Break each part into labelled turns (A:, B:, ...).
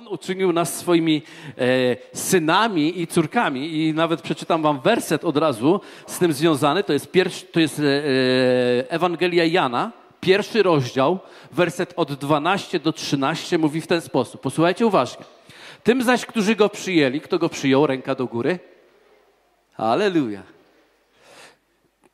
A: On uczynił nas swoimi e, synami i córkami. I nawet przeczytam wam werset od razu z tym związany. To jest, pierwszy, to jest e, e Ewangelia Jana, pierwszy rozdział, werset od 12 do 13 mówi w ten sposób. Posłuchajcie uważnie. Tym zaś, którzy go przyjęli, kto go przyjął, ręka do góry. Aleluja.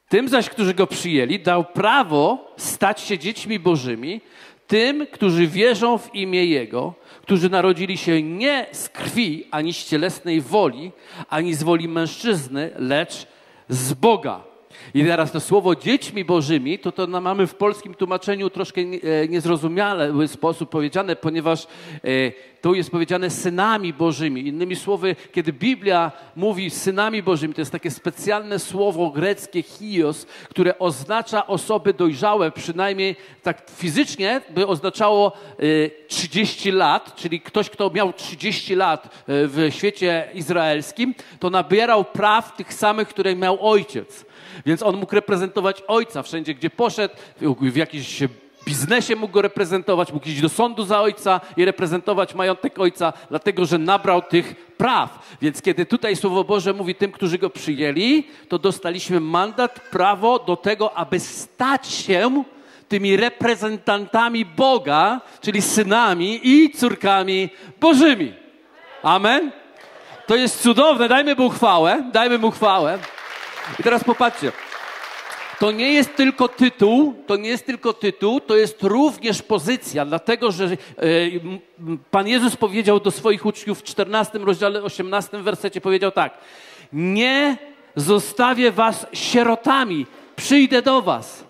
A: Tym zaś, którzy go przyjęli, dał prawo stać się dziećmi bożymi, tym, którzy wierzą w imię Jego, którzy narodzili się nie z krwi, ani z cielesnej woli, ani z woli mężczyzny, lecz z Boga. I teraz to słowo dziećmi bożymi, to to mamy w polskim tłumaczeniu troszkę e, niezrozumiały sposób powiedziane, ponieważ e, to jest powiedziane synami bożymi. Innymi słowy, kiedy Biblia mówi synami bożymi, to jest takie specjalne słowo greckie hios, które oznacza osoby dojrzałe, przynajmniej tak fizycznie by oznaczało 30 e, lat, czyli ktoś, kto miał 30 lat w świecie izraelskim, to nabierał praw tych samych, które miał ojciec. Więc on mógł reprezentować ojca wszędzie, gdzie poszedł, w jakimś biznesie mógł go reprezentować, mógł iść do sądu za ojca i reprezentować majątek ojca, dlatego że nabrał tych praw. Więc kiedy tutaj Słowo Boże mówi tym, którzy go przyjęli, to dostaliśmy mandat, prawo do tego, aby stać się tymi reprezentantami Boga, czyli synami i córkami Bożymi. Amen? To jest cudowne. Dajmy mu chwałę. Dajmy mu chwałę. I teraz popatrzcie. To nie jest tylko tytuł, to nie jest tylko tytuł, to jest również pozycja, dlatego że e, Pan Jezus powiedział do swoich uczniów w 14 rozdziale 18 wersecie powiedział tak: Nie zostawię was sierotami, przyjdę do was.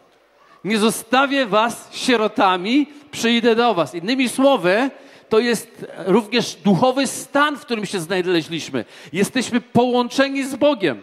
A: Nie zostawię was sierotami, przyjdę do was. Innymi słowy, to jest również duchowy stan, w którym się znaleźliśmy. Jesteśmy połączeni z Bogiem.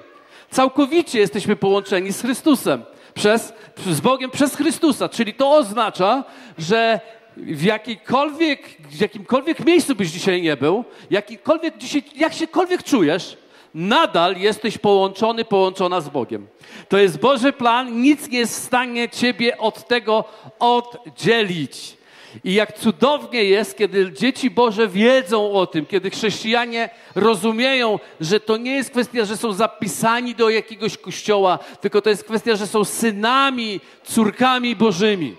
A: Całkowicie jesteśmy połączeni z Chrystusem. Przez, z Bogiem przez Chrystusa. Czyli to oznacza, że w, jakikolwiek, w jakimkolwiek miejscu byś dzisiaj nie był, jakikolwiek dzisiaj, jak siekolwiek czujesz, nadal jesteś połączony, połączona z Bogiem. To jest Boży plan, nic nie jest w stanie ciebie od tego oddzielić. I jak cudownie jest, kiedy dzieci Boże wiedzą o tym, kiedy chrześcijanie rozumieją, że to nie jest kwestia, że są zapisani do jakiegoś kościoła, tylko to jest kwestia, że są synami, córkami Bożymi.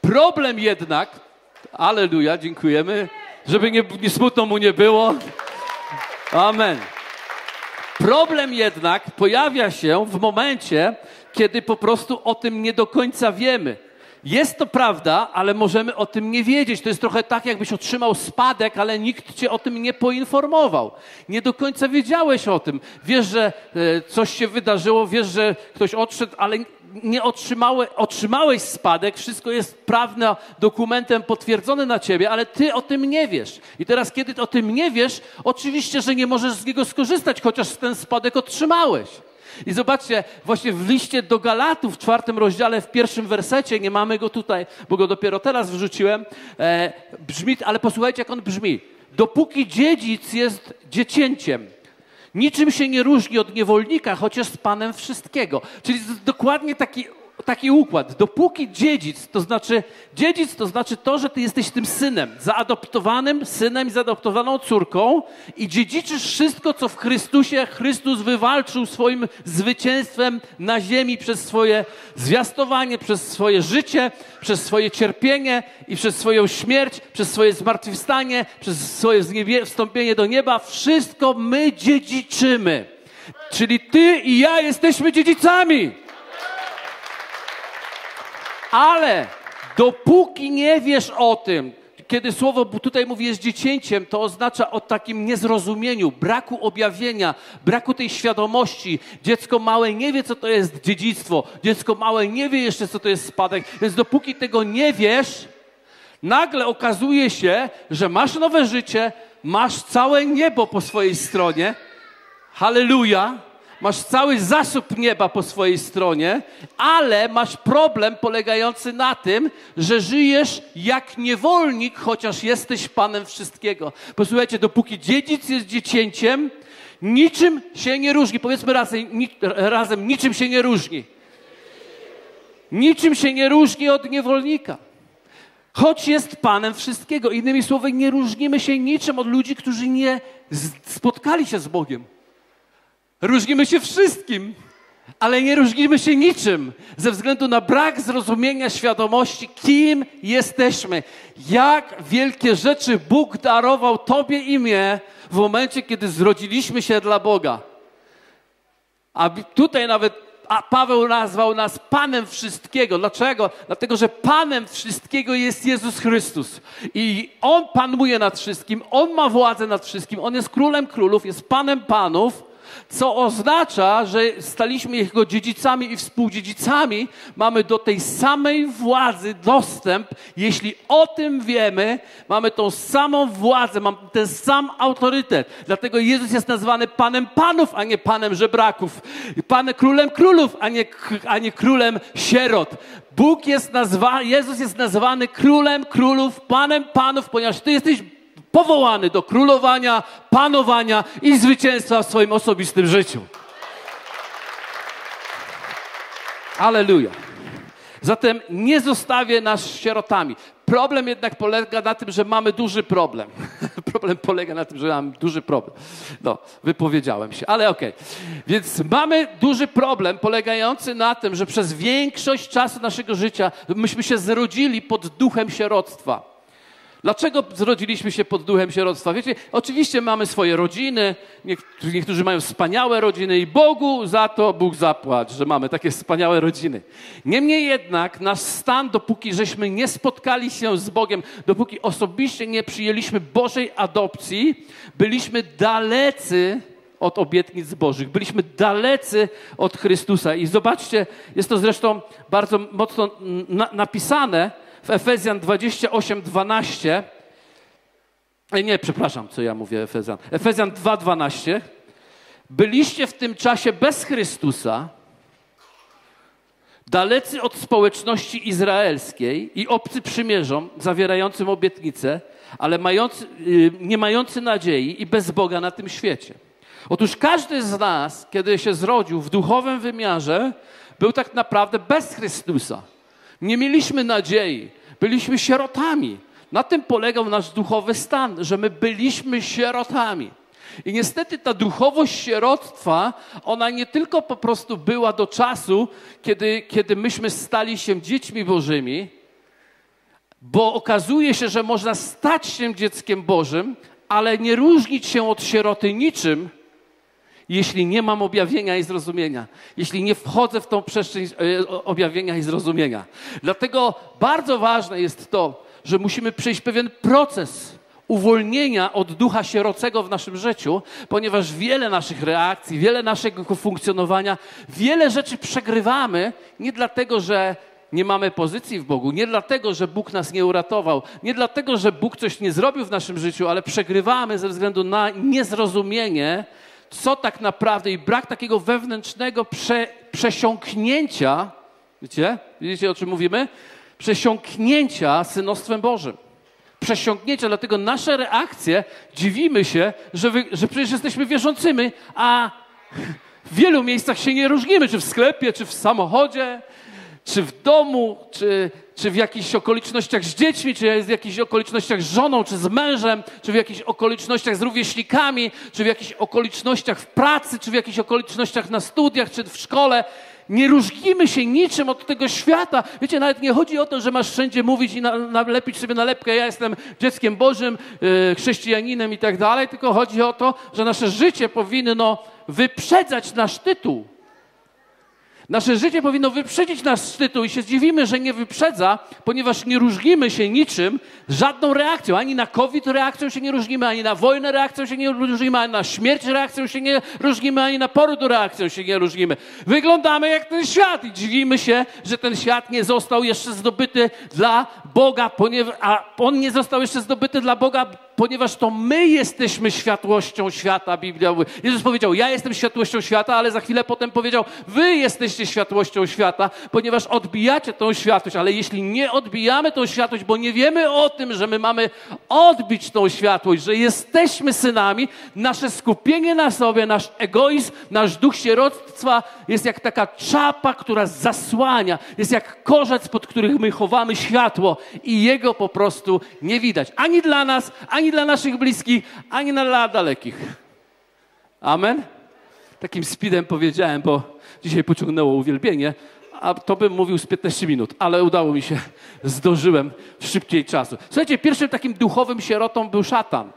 A: Problem jednak, aleluja, dziękujemy, żeby nie, nie smutno mu nie było. Amen. Problem jednak pojawia się w momencie, kiedy po prostu o tym nie do końca wiemy. Jest to prawda, ale możemy o tym nie wiedzieć. To jest trochę tak, jakbyś otrzymał spadek, ale nikt cię o tym nie poinformował. Nie do końca wiedziałeś o tym. Wiesz, że e, coś się wydarzyło, wiesz, że ktoś odszedł, ale nie otrzymałeś, otrzymałeś spadek, wszystko jest prawne, dokumentem potwierdzone na ciebie, ale ty o tym nie wiesz. I teraz, kiedy o tym nie wiesz, oczywiście, że nie możesz z niego skorzystać, chociaż ten spadek otrzymałeś. I zobaczcie, właśnie w liście do Galatów w czwartym rozdziale, w pierwszym wersecie, nie mamy go tutaj, bo go dopiero teraz wrzuciłem, e, brzmi, ale posłuchajcie, jak on brzmi. Dopóki dziedzic jest dziecięciem, niczym się nie różni od niewolnika, chociaż z Panem wszystkiego. Czyli dokładnie taki taki układ. Dopóki dziedzic, to znaczy, dziedzic to znaczy to, że ty jesteś tym synem, zaadoptowanym synem i zaadoptowaną córką i dziedziczysz wszystko, co w Chrystusie Chrystus wywalczył swoim zwycięstwem na ziemi przez swoje zwiastowanie, przez swoje życie, przez swoje cierpienie i przez swoją śmierć, przez swoje zmartwychwstanie, przez swoje wstąpienie do nieba. Wszystko my dziedziczymy. Czyli ty i ja jesteśmy dziedzicami. Ale dopóki nie wiesz o tym, kiedy słowo tutaj mówi jest dziecięciem, to oznacza o takim niezrozumieniu, braku objawienia, braku tej świadomości. Dziecko małe nie wie, co to jest dziedzictwo. Dziecko małe nie wie jeszcze, co to jest spadek. Więc dopóki tego nie wiesz, nagle okazuje się, że masz nowe życie, masz całe niebo po swojej stronie. Halleluja! Masz cały zasób nieba po swojej stronie, ale masz problem polegający na tym, że żyjesz jak niewolnik, chociaż jesteś panem wszystkiego. Posłuchajcie, dopóki dziedzic jest dziecięciem, niczym się nie różni. Powiedzmy razem, razem niczym się nie różni. Niczym się nie różni od niewolnika. Choć jest Panem wszystkiego. Innymi słowy, nie różnimy się niczym od ludzi, którzy nie spotkali się z Bogiem. Różnimy się wszystkim, ale nie różnimy się niczym ze względu na brak zrozumienia świadomości, kim jesteśmy, jak wielkie rzeczy Bóg darował Tobie i mnie w momencie, kiedy zrodziliśmy się dla Boga. A tutaj nawet Paweł nazwał nas Panem wszystkiego. Dlaczego? Dlatego, że Panem wszystkiego jest Jezus Chrystus. I On panuje nad wszystkim, On ma władzę nad wszystkim, On jest królem królów, jest Panem panów co oznacza, że staliśmy Jego dziedzicami i współdziedzicami, mamy do tej samej władzy dostęp. Jeśli o tym wiemy, mamy tą samą władzę, mamy ten sam autorytet. Dlatego Jezus jest nazwany Panem Panów, a nie Panem Żebraków. Panem Królem Królów, a nie, a nie Królem Sierot. Bóg jest nazwany, Jezus jest nazwany Królem Królów, Panem Panów, ponieważ Ty jesteś powołany do królowania, panowania i zwycięstwa w swoim osobistym życiu. Aleluja. Zatem nie zostawię nas sierotami. Problem jednak polega na tym, że mamy duży problem. problem polega na tym, że mamy duży problem. No, wypowiedziałem się, ale okej. Okay. Więc mamy duży problem polegający na tym, że przez większość czasu naszego życia myśmy się zrodzili pod duchem sieroctwa. Dlaczego zrodziliśmy się pod duchem sieroctwa? Wiecie, oczywiście mamy swoje rodziny, niektórzy mają wspaniałe rodziny i Bogu za to Bóg zapłać, że mamy takie wspaniałe rodziny. Niemniej jednak nasz stan, dopóki żeśmy nie spotkali się z Bogiem, dopóki osobiście nie przyjęliśmy Bożej adopcji, byliśmy dalecy od obietnic Bożych. Byliśmy dalecy od Chrystusa. I zobaczcie, jest to zresztą bardzo mocno na, napisane, w Efezjan 28, 12. Nie, przepraszam, co ja mówię Efezjan. Efezjan 2, 12. Byliście w tym czasie bez Chrystusa, dalecy od społeczności izraelskiej i obcy przymierzom zawierającym obietnice, ale mający, y, nie mający nadziei i bez Boga na tym świecie. Otóż każdy z nas, kiedy się zrodził w duchowym wymiarze, był tak naprawdę bez Chrystusa. Nie mieliśmy nadziei, byliśmy sierotami. Na tym polegał nasz duchowy stan, że my byliśmy sierotami. I niestety ta duchowość sierotstwa, ona nie tylko po prostu była do czasu, kiedy, kiedy myśmy stali się dziećmi Bożymi, bo okazuje się, że można stać się dzieckiem Bożym, ale nie różnić się od sieroty niczym, jeśli nie mam objawienia i zrozumienia, jeśli nie wchodzę w tą przestrzeń e, objawienia i zrozumienia. Dlatego bardzo ważne jest to, że musimy przejść pewien proces uwolnienia od ducha sierocego w naszym życiu, ponieważ wiele naszych reakcji, wiele naszego funkcjonowania, wiele rzeczy przegrywamy nie dlatego, że nie mamy pozycji w Bogu, nie dlatego, że Bóg nas nie uratował, nie dlatego, że Bóg coś nie zrobił w naszym życiu, ale przegrywamy ze względu na niezrozumienie co tak naprawdę i brak takiego wewnętrznego prze, przesiąknięcia, wiecie, widzicie o czym mówimy? Przesiąknięcia synostwem Bożym. Przesiąknięcia, dlatego nasze reakcje, dziwimy się, że, wy, że przecież jesteśmy wierzącymi, a w wielu miejscach się nie różnimy, czy w sklepie, czy w samochodzie, czy w domu, czy, czy w jakichś okolicznościach z dziećmi, czy w jakichś okolicznościach z żoną, czy z mężem, czy w jakichś okolicznościach z rówieśnikami, czy w jakichś okolicznościach w pracy, czy w jakichś okolicznościach na studiach, czy w szkole. Nie różnimy się niczym od tego świata. Wiecie, nawet nie chodzi o to, że masz wszędzie mówić i nalepić sobie nalepkę, ja jestem dzieckiem Bożym, yy, chrześcijaninem i tak dalej, tylko chodzi o to, że nasze życie powinno wyprzedzać nasz tytuł. Nasze życie powinno wyprzedzić nasz tytuł i się zdziwimy, że nie wyprzedza, ponieważ nie różnimy się niczym, żadną reakcją. Ani na COVID reakcją się nie różnimy, ani na wojnę reakcją się nie różnimy, ani na śmierć reakcją się nie różnimy, ani na poród reakcją się nie różnimy. Wyglądamy jak ten świat i dziwimy się, że ten świat nie został jeszcze zdobyty dla Boga, ponieważ, a on nie został jeszcze zdobyty dla Boga ponieważ to my jesteśmy światłością świata, Biblia mówi. Jezus powiedział, ja jestem światłością świata, ale za chwilę potem powiedział, wy jesteście światłością świata, ponieważ odbijacie tą światłość, ale jeśli nie odbijamy tą światłość, bo nie wiemy o tym, że my mamy odbić tą światłość, że jesteśmy synami, nasze skupienie na sobie, nasz egoizm, nasz duch sieroctwa jest jak taka czapa, która zasłania, jest jak korzec, pod których my chowamy światło i jego po prostu nie widać. Ani dla nas, ani dla naszych bliskich, ani dla dalekich. Amen? Takim speedem powiedziałem, bo dzisiaj pociągnęło uwielbienie, a to bym mówił z 15 minut, ale udało mi się, zdążyłem szybciej czasu. Słuchajcie, pierwszym takim duchowym sierotą był szatan.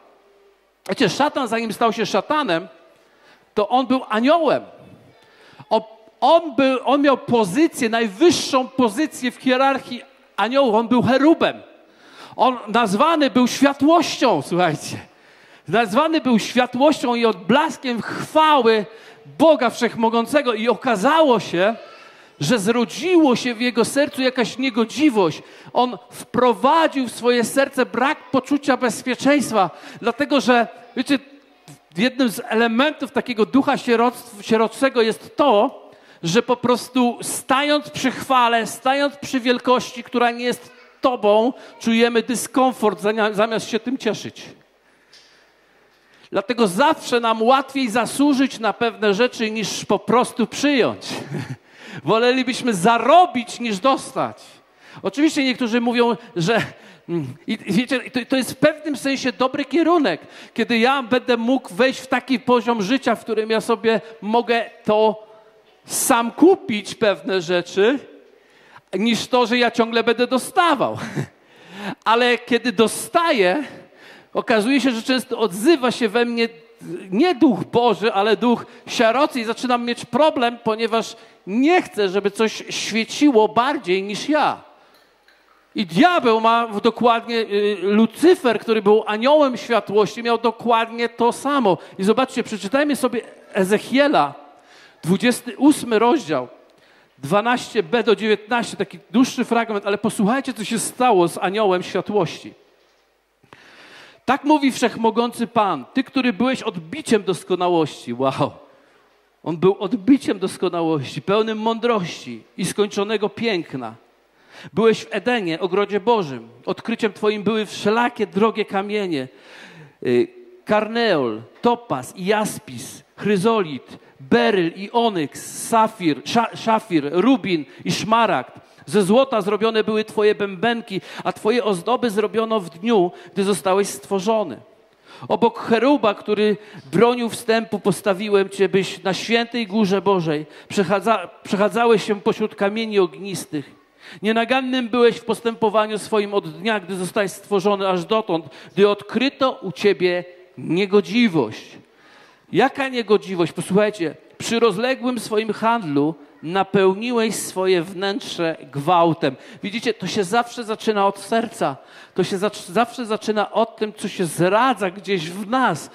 A: Wiecie, szatan, zanim stał się szatanem, to on był aniołem. On, on, był, on miał pozycję, najwyższą pozycję w hierarchii aniołów. On był cherubem. On nazwany był światłością, słuchajcie. Nazwany był światłością i odblaskiem chwały Boga Wszechmogącego. I okazało się, że zrodziło się w jego sercu jakaś niegodziwość. On wprowadził w swoje serce brak poczucia bezpieczeństwa, dlatego że, wiecie, jednym z elementów takiego ducha sierocego jest to, że po prostu stając przy chwale, stając przy wielkości, która nie jest Tobą, czujemy dyskomfort zamiast się tym cieszyć. Dlatego zawsze nam łatwiej zasłużyć na pewne rzeczy niż po prostu przyjąć. Wolelibyśmy zarobić niż dostać. Oczywiście niektórzy mówią, że mm, i wiecie, to jest w pewnym sensie dobry kierunek, kiedy ja będę mógł wejść w taki poziom życia, w którym ja sobie mogę to sam kupić pewne rzeczy, niż to, że ja ciągle będę dostawał. Ale kiedy dostaję, okazuje się, że często odzywa się we mnie nie duch Boży, ale duch sierocy i zaczynam mieć problem, ponieważ nie chcę, żeby coś świeciło bardziej niż ja. I diabeł ma dokładnie, y, Lucyfer, który był aniołem światłości, miał dokładnie to samo. I zobaczcie, przeczytajmy sobie Ezechiela, 28 rozdział. 12b do 19, taki dłuższy fragment, ale posłuchajcie, co się stało z aniołem światłości. Tak mówi wszechmogący Pan, ty, który byłeś odbiciem doskonałości. Wow. On był odbiciem doskonałości, pełnym mądrości i skończonego piękna. Byłeś w Edenie, ogrodzie Bożym. Odkryciem Twoim były wszelakie drogie kamienie. Y, karneol, topaz, jaspis, chryzolit, beryl i onyks, safir, szafir, rubin i szmaragd. Ze złota zrobione były Twoje bębenki, a Twoje ozdoby zrobiono w dniu, gdy zostałeś stworzony. Obok cheruba, który bronił wstępu, postawiłem Cię, byś na świętej górze Bożej przechadza, przechadzałeś się pośród kamieni ognistych. Nienagannym byłeś w postępowaniu swoim od dnia, gdy zostałeś stworzony, aż dotąd, gdy odkryto u Ciebie niegodziwość. Jaka niegodziwość? Posłuchajcie, przy rozległym swoim handlu napełniłeś swoje wnętrze gwałtem. Widzicie, to się zawsze zaczyna od serca. To się zawsze zaczyna od tym, co się zradza gdzieś w nas.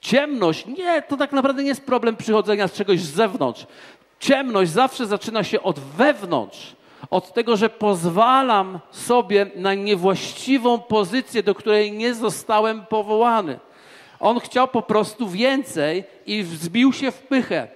A: Ciemność, nie, to tak naprawdę nie jest problem przychodzenia z czegoś z zewnątrz. Ciemność zawsze zaczyna się od wewnątrz. Od tego, że pozwalam sobie na niewłaściwą pozycję, do której nie zostałem powołany. On chciał po prostu więcej i wzbił się w pychę.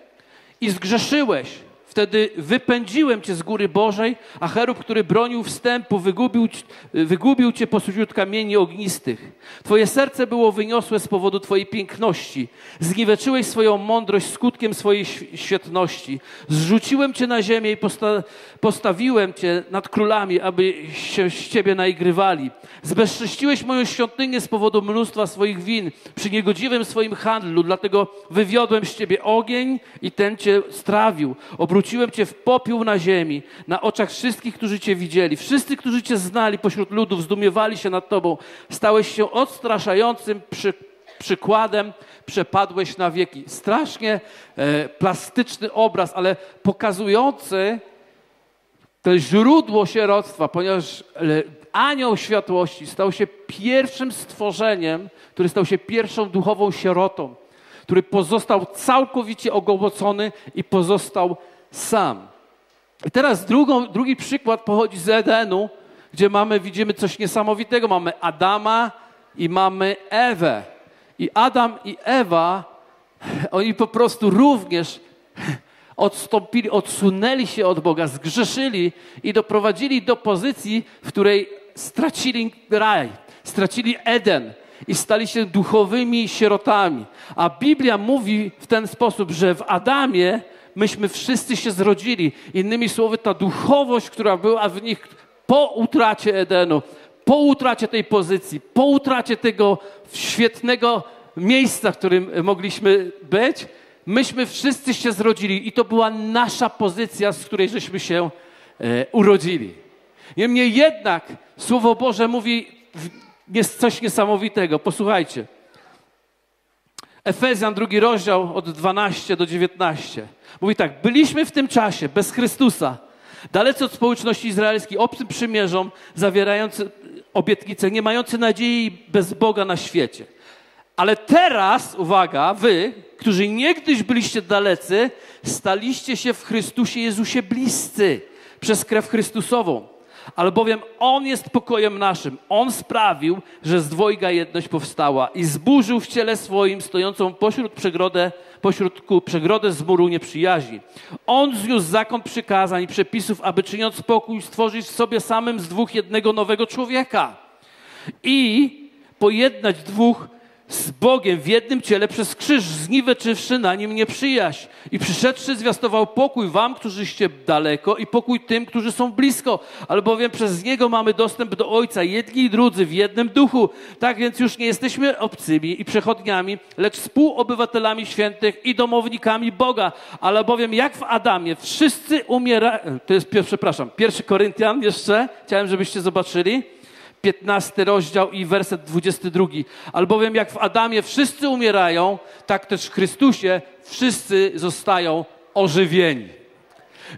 A: I zgrzeszyłeś. Wtedy wypędziłem cię z góry Bożej, a cherub, który bronił wstępu, wygubił, wygubił cię pośród kamieni ognistych. Twoje serce było wyniosłe z powodu twojej piękności. Zniweczyłeś swoją mądrość skutkiem swojej świetności. Zrzuciłem cię na ziemię i posta postawiłem cię nad królami, aby się z ciebie naigrywali. Zbezcześciłeś moją świątynię z powodu mnóstwa swoich win przy niegodziwym swoim handlu, dlatego wywiodłem z ciebie ogień i ten cię strawił. Obróciłem cię w popiół na ziemi, na oczach wszystkich, którzy cię widzieli. Wszyscy, którzy cię znali pośród ludów, zdumiewali się nad tobą. Stałeś się odstraszającym przy, przykładem, przepadłeś na wieki. Strasznie e, plastyczny obraz, ale pokazujący to źródło sieroctwa, ponieważ e, anioł światłości stał się pierwszym stworzeniem, który stał się pierwszą duchową sierotą, który pozostał całkowicie ogołocony i pozostał sam. I teraz drugą, drugi przykład pochodzi z Edenu, gdzie mamy, widzimy coś niesamowitego. Mamy Adama i mamy Ewę. I Adam i Ewa, oni po prostu również odstąpili, odsunęli się od Boga, zgrzeszyli i doprowadzili do pozycji, w której stracili raj, stracili Eden i stali się duchowymi sierotami. A Biblia mówi w ten sposób, że w Adamie myśmy wszyscy się zrodzili. Innymi słowy, ta duchowość, która była w nich po utracie Edenu, po utracie tej pozycji, po utracie tego świetnego miejsca, w którym mogliśmy być, myśmy wszyscy się zrodzili i to była nasza pozycja, z której żeśmy się e, urodzili. Niemniej jednak Słowo Boże mówi jest coś niesamowitego. Posłuchajcie. Efezjan, drugi rozdział od 12 do 19. Mówi tak, byliśmy w tym czasie bez Chrystusa, dalece od społeczności izraelskiej, obcym przymierzom, zawierający obietnice, nie mający nadziei bez Boga na świecie. Ale teraz, uwaga, wy, którzy niegdyś byliście dalecy, staliście się w Chrystusie Jezusie bliscy przez krew Chrystusową albowiem On jest pokojem naszym. On sprawił, że z dwojga jedność powstała i zburzył w ciele swoim stojącą pośród przegrodę, pośrodku przegrodę z muru nieprzyjaźni. On zniósł zakon przykazań i przepisów, aby czyniąc spokój stworzyć sobie samym z dwóch jednego nowego człowieka i pojednać dwóch z Bogiem w jednym ciele przez krzyż, zniweczywszy na nim nieprzyjaźń. I przyszedłszy zwiastował pokój wam, którzyście daleko i pokój tym, którzy są blisko, albowiem przez Niego mamy dostęp do Ojca, jedni i drudzy w jednym duchu. Tak więc już nie jesteśmy obcymi i przechodniami, lecz współobywatelami świętych i domownikami Boga. Albowiem jak w Adamie wszyscy umierają, to jest, przepraszam, pierwszy Koryntian jeszcze, chciałem, żebyście zobaczyli. 15 rozdział i werset 22. Albowiem jak w Adamie wszyscy umierają, tak też w Chrystusie wszyscy zostają ożywieni.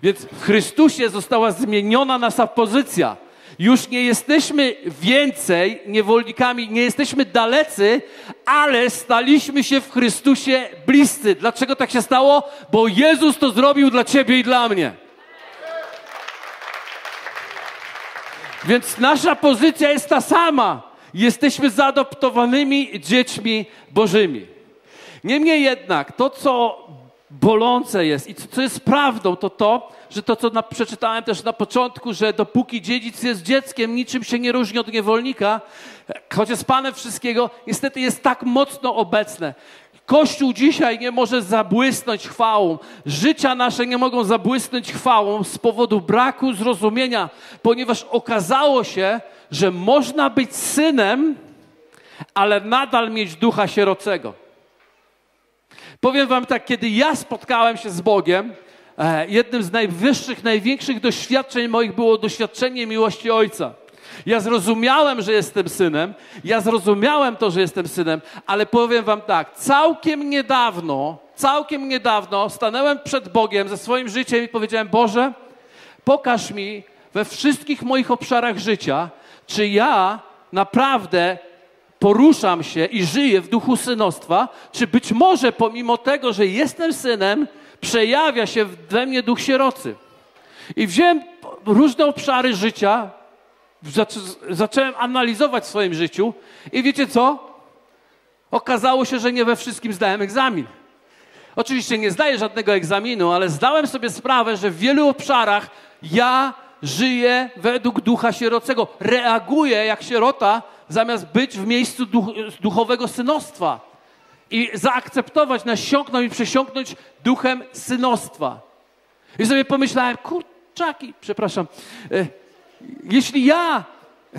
A: Więc w Chrystusie została zmieniona nasza pozycja. Już nie jesteśmy więcej niewolnikami, nie jesteśmy dalecy, ale staliśmy się w Chrystusie bliscy. Dlaczego tak się stało? Bo Jezus to zrobił dla ciebie i dla mnie. Więc nasza pozycja jest ta sama. Jesteśmy zaadoptowanymi dziećmi Bożymi. Niemniej jednak, to co bolące jest i co, jest prawdą, to to, że to, co na, przeczytałem też na początku, że dopóki dziedzic jest dzieckiem, niczym się nie różni od niewolnika, choć jest Panem wszystkiego, niestety jest tak mocno obecne. Kościół dzisiaj nie może zabłysnąć chwałą. Życia nasze nie mogą zabłysnąć chwałą z powodu braku zrozumienia, ponieważ okazało się, że można być synem, ale nadal mieć ducha sierocego. Powiem Wam tak, kiedy ja spotkałem się z Bogiem, e, jednym z najwyższych, największych doświadczeń moich było doświadczenie miłości Ojca. Ja zrozumiałem, że jestem synem, ja zrozumiałem to, że jestem synem, ale powiem wam tak, całkiem niedawno, całkiem niedawno stanąłem przed Bogiem ze swoim życiem i powiedziałem, Boże, pokaż mi we wszystkich moich obszarach życia, czy ja naprawdę poruszam się i żyję w duchu synostwa, czy być może pomimo tego, że jestem synem, przejawia się we mnie duch sierocy. I wziąłem różne obszary życia, zacząłem analizować w swoim życiu i wiecie co? Okazało się, że nie we wszystkim zdałem egzamin. Oczywiście nie zdaję żadnego egzaminu, ale zdałem sobie sprawę, że w wielu obszarach ja żyję według ducha sierocego. Reaguję jak sierota, zamiast być w miejscu duch, duchowego synostwa. I zaakceptować, nasiąknąć i przesiąknąć duchem synostwa. I sobie pomyślałem, kurczaki, przepraszam, e, jeśli ja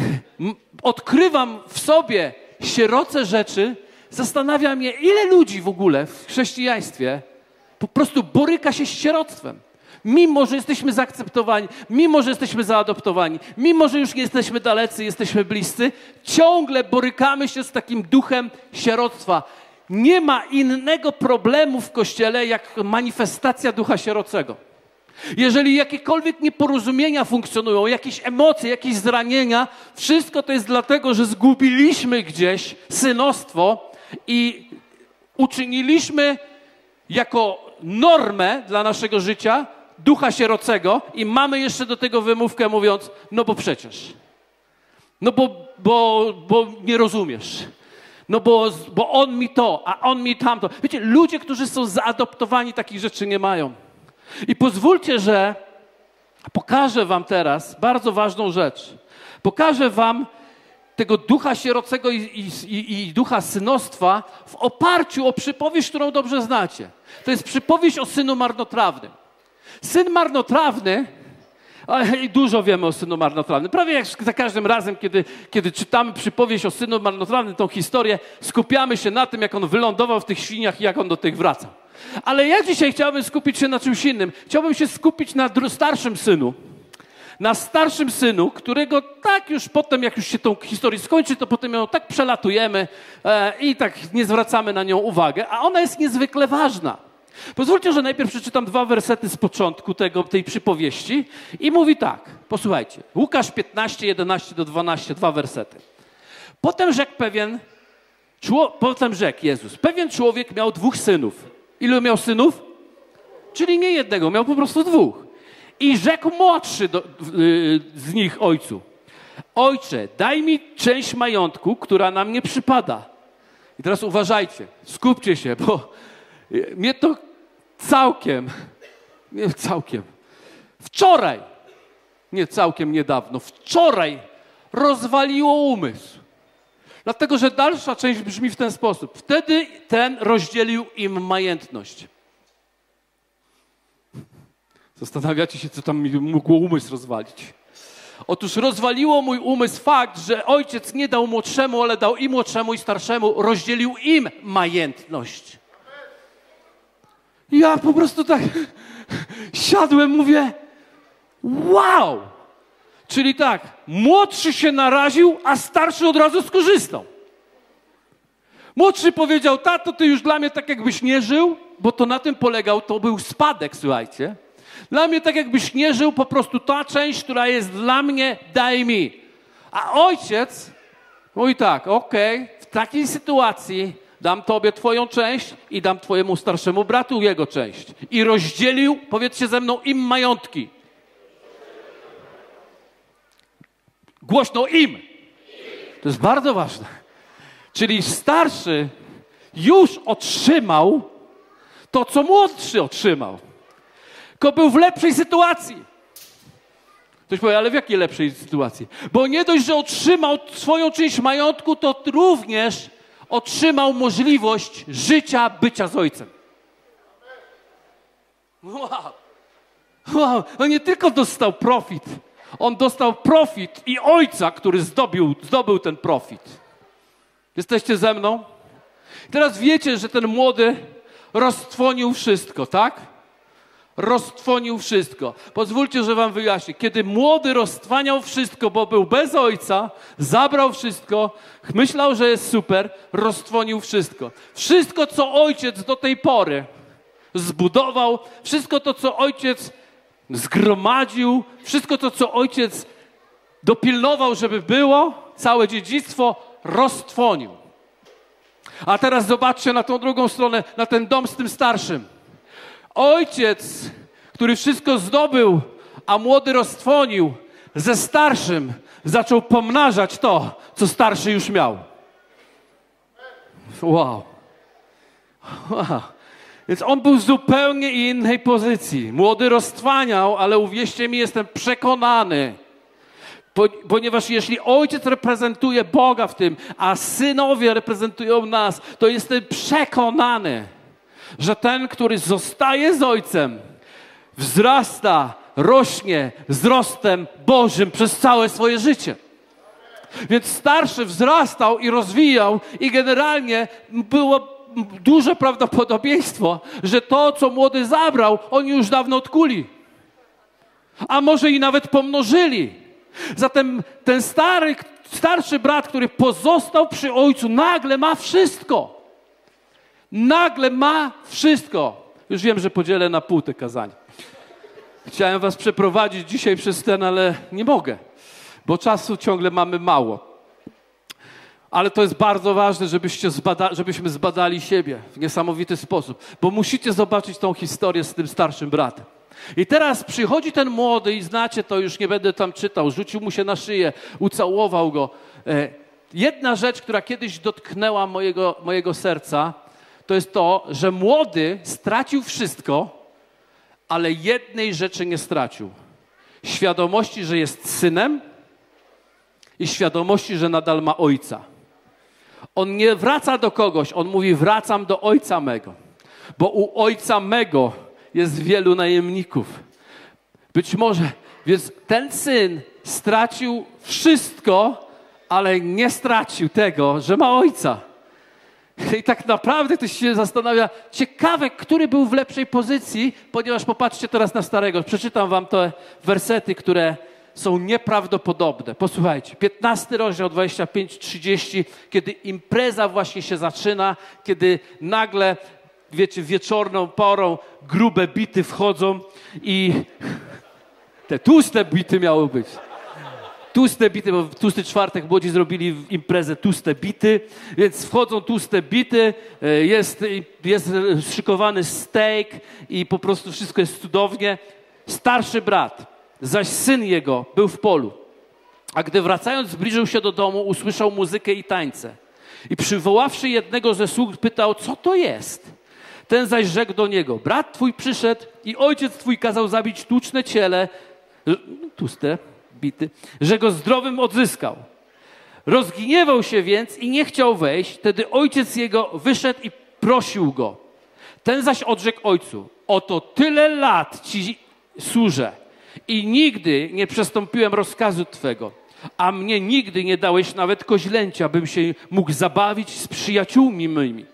A: odkrywam w sobie sieroce rzeczy, zastanawiam się, ile ludzi w ogóle w chrześcijaństwie po prostu boryka się z sieroctwem. Mimo, że jesteśmy zaakceptowani, mimo, że jesteśmy zaadoptowani, mimo, że już nie jesteśmy dalecy, jesteśmy bliscy, ciągle borykamy się z takim duchem sieroctwa. Nie ma innego problemu w Kościele, jak manifestacja ducha sierocego. Jeżeli jakiekolwiek nieporozumienia funkcjonują, jakieś emocje, jakieś zranienia, wszystko to jest dlatego, że zgubiliśmy gdzieś synostwo i uczyniliśmy jako normę dla naszego życia ducha sierocego i mamy jeszcze do tego wymówkę mówiąc, no bo przecież, no bo, bo, bo nie rozumiesz. No bo, bo on mi to, a on mi tamto. Wiecie, ludzie, którzy są zaadoptowani, takich rzeczy nie mają. I pozwólcie, że pokażę wam teraz bardzo ważną rzecz. Pokażę wam tego ducha sierocego i, i, i, ducha synostwa w oparciu o przypowieść, którą dobrze znacie. To jest przypowieść o synu marnotrawnym. Syn marnotrawny, i dużo wiemy o synu marnotrawnym. Prawie jak za każdym razem, kiedy, kiedy czytamy przypowieść o synu marnotrawnym, tą historię, skupiamy się na tym, jak on wylądował w tych świniach i jak on do tych wraca. Ale ja dzisiaj chciałbym skupić się na czymś innym. Chciałbym się skupić na starszym synu, na starszym synu, którego tak już potem, jak już się tą historię skończy, to potem ją tak przelatujemy e, i tak nie zwracamy na nią uwagę, a ona jest niezwykle ważna. Pozwólcie, że najpierw przeczytam dwa wersety z początku tego, tej przypowieści i mówi tak, posłuchajcie, Łukasz 15, 11 do 12, dwa wersety. Potem rzekł pewien, potem rzekł Jezus, pewien człowiek miał dwóch synów. Ilu miał synów? Czyli nie jednego, miał po prostu dwóch. I rzekł młodszy do, yy, z nich ojcu: Ojcze, daj mi część majątku, która na mnie przypada. I teraz uważajcie, skupcie się, bo mnie to całkiem, nie całkiem, wczoraj, nie całkiem niedawno, wczoraj rozwaliło umysł. Dlatego, że dalsza część brzmi w ten sposób. Wtedy ten rozdzielił im majętność. Zastanawiacie się, co tam mi mógł umysł rozwalić. Otóż rozwaliło mój umysł fakt, że ojciec nie dał młodszemu, ale dał i młodszemu, i starszemu, rozdzielił im majętność. Ja po prostu tak siadłem, mówię, wow! Czyli tak, młodszy się naraził, a starszy od razu skorzystał. Młodszy powiedział, tato, ty już dla mnie tak jakbyś nie żył, bo to na tym polegał, to był spadek, słuchajcie. Dla mnie tak jakbyś nie żył, po prostu ta część, która jest dla mnie, daj mi. A ojciec mówi tak, okej, okay, w takiej sytuacji dam tobie twoją część i dam twojemu starszemu bratu jego część. I rozdzielił, powiedzcie ze mną, im majątki. Głośno im. To jest bardzo ważne. Czyli starszy już otrzymał to, co młodszy otrzymał. Tylko był w lepszej sytuacji. Ktoś powie, ale w jakiej lepszej sytuacji? Bo nie dość, że otrzymał swoją część majątku, to również otrzymał możliwość życia, bycia z ojcem. Wow. wow. On nie tylko dostał profit, on dostał profit i ojca, który zdobył, zdobył ten profit. Jesteście ze mną? Teraz wiecie, że ten młody roztwonił wszystko, tak? Roztwonił wszystko. Pozwólcie, że wam wyjaśnię. Kiedy młody roztwaniał wszystko, bo był bez ojca, zabrał wszystko, myślał, że jest super, roztwonił wszystko. Wszystko, co ojciec do tej pory zbudował, wszystko to, co ojciec zgromadził, wszystko to, co ojciec dopilnował, żeby było, całe dziedzictwo roztwonił. A teraz zobaczcie na tą drugą stronę, na ten dom z tym starszym. Ojciec, który wszystko zdobył, a młody roztwonił, ze starszym zaczął pomnażać to, co starszy już miał. Wow. wow. Więc on był w zupełnie innej pozycji. Młody roztwaniał, ale uwierzcie mi, jestem przekonany, ponieważ jeśli ojciec reprezentuje Boga w tym, a synowie reprezentują nas, to jestem przekonany, że ten, który zostaje z ojcem, wzrasta, rośnie wzrostem Bożym przez całe swoje życie. Więc starszy wzrastał i rozwijał, i generalnie było duże prawdopodobieństwo, że to, co młody zabrał, oni już dawno odkuli. A może i nawet pomnożyli. Zatem ten stary, starszy brat, który pozostał przy ojcu, nagle ma wszystko. Nagle ma wszystko. Już wiem, że podzielę na pół te kazania. Chciałem was przeprowadzić dzisiaj przez ten, ale nie mogę, bo czasu ciągle mamy mało. Ale to jest bardzo ważne, żebyście zbada, żebyśmy zbadali siebie w niesamowity sposób, bo musicie zobaczyć tą historię z tym starszym bratem. I teraz przychodzi ten młody i znacie to, już nie będę tam czytał, rzucił mu się na szyję, ucałował go. E, jedna rzecz, która kiedyś dotknęła mojego, mojego serca, to jest to, że młody stracił wszystko, ale jednej rzeczy nie stracił. Świadomości, że jest synem i świadomości, że nadal ma ojca. On nie wraca do kogoś, on mówi: Wracam do ojca mego, bo u ojca mego jest wielu najemników. Być może, więc ten syn stracił wszystko, ale nie stracił tego, że ma ojca. I tak naprawdę ktoś się zastanawia, ciekawe, który był w lepszej pozycji, ponieważ popatrzcie teraz na starego. Przeczytam wam te wersety, które są nieprawdopodobne. Posłuchajcie, 15 rozdział 25-30, kiedy impreza właśnie się zaczyna, kiedy nagle, wiecie, wieczorną porą grube bity wchodzą i te tłuste bity miały być. Tłuste bity, bo w tłusty czwartek młodzi zrobili imprezę tłuste bity, więc wchodzą tłuste bity, e, jest, jest szykowany steak i po prostu wszystko jest cudownie. Starszy brat, zaś syn jego był w polu. A gdy wracając zbliżył się do domu, usłyszał muzykę i tańce. I przywoławszy jednego ze sług, pytał, co to jest? Ten zaś rzekł do niego, brat twój przyszedł i ojciec twój kazał zabić tłuczne ciele, tłuste, bity, że go zdrowym odzyskał. Rozgniewał się więc i nie chciał wejść, wtedy ojciec jego wyszedł i prosił go. Ten zaś odrzekł ojcu, oto tyle lat ci służę i nigdy nie przestąpiłem rozkazu Twego, a mnie nigdy nie dałeś nawet koźlęcia, bym się mógł zabawić z przyjaciółmi mymi.